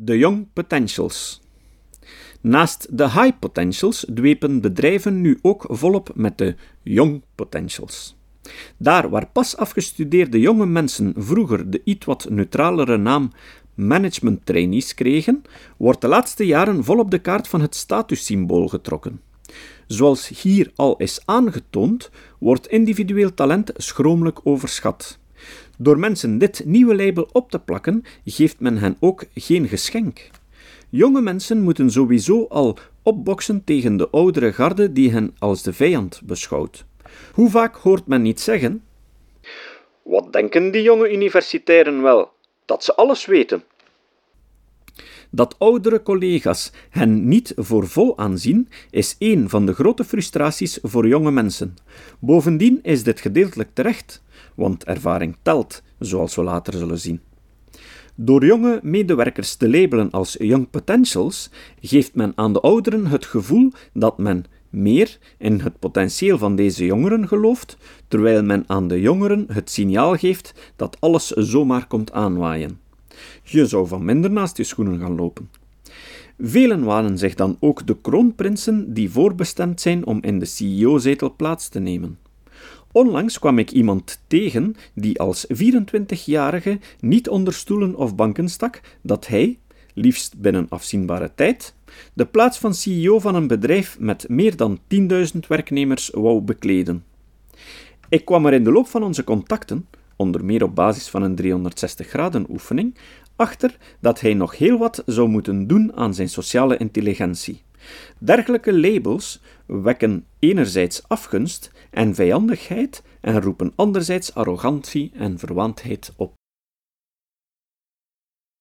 De Young Potentials. Naast de high potentials dwepen bedrijven nu ook volop met de young potentials. Daar waar pas afgestudeerde jonge mensen vroeger de iets wat neutralere naam management trainees kregen, wordt de laatste jaren volop de kaart van het statussymbool getrokken. Zoals hier al is aangetoond, wordt individueel talent schromelijk overschat. Door mensen dit nieuwe label op te plakken, geeft men hen ook geen geschenk. Jonge mensen moeten sowieso al opboksen tegen de oudere garde die hen als de vijand beschouwt. Hoe vaak hoort men niet zeggen: Wat denken die jonge universitairen wel? Dat ze alles weten. Dat oudere collega's hen niet voor vol aanzien, is een van de grote frustraties voor jonge mensen. Bovendien is dit gedeeltelijk terecht, want ervaring telt, zoals we later zullen zien. Door jonge medewerkers te labelen als young potentials, geeft men aan de ouderen het gevoel dat men meer in het potentieel van deze jongeren gelooft, terwijl men aan de jongeren het signaal geeft dat alles zomaar komt aanwaaien. Je zou van minder naast je schoenen gaan lopen. Velen waren zich dan ook de kroonprinsen die voorbestemd zijn om in de CEO-zetel plaats te nemen. Onlangs kwam ik iemand tegen die als 24-jarige niet onder stoelen of banken stak dat hij, liefst binnen afzienbare tijd, de plaats van CEO van een bedrijf met meer dan 10.000 werknemers wou bekleden. Ik kwam er in de loop van onze contacten, onder meer op basis van een 360-graden oefening, achter dat hij nog heel wat zou moeten doen aan zijn sociale intelligentie. Dergelijke labels wekken enerzijds afgunst en vijandigheid en roepen anderzijds arrogantie en verwaandheid op.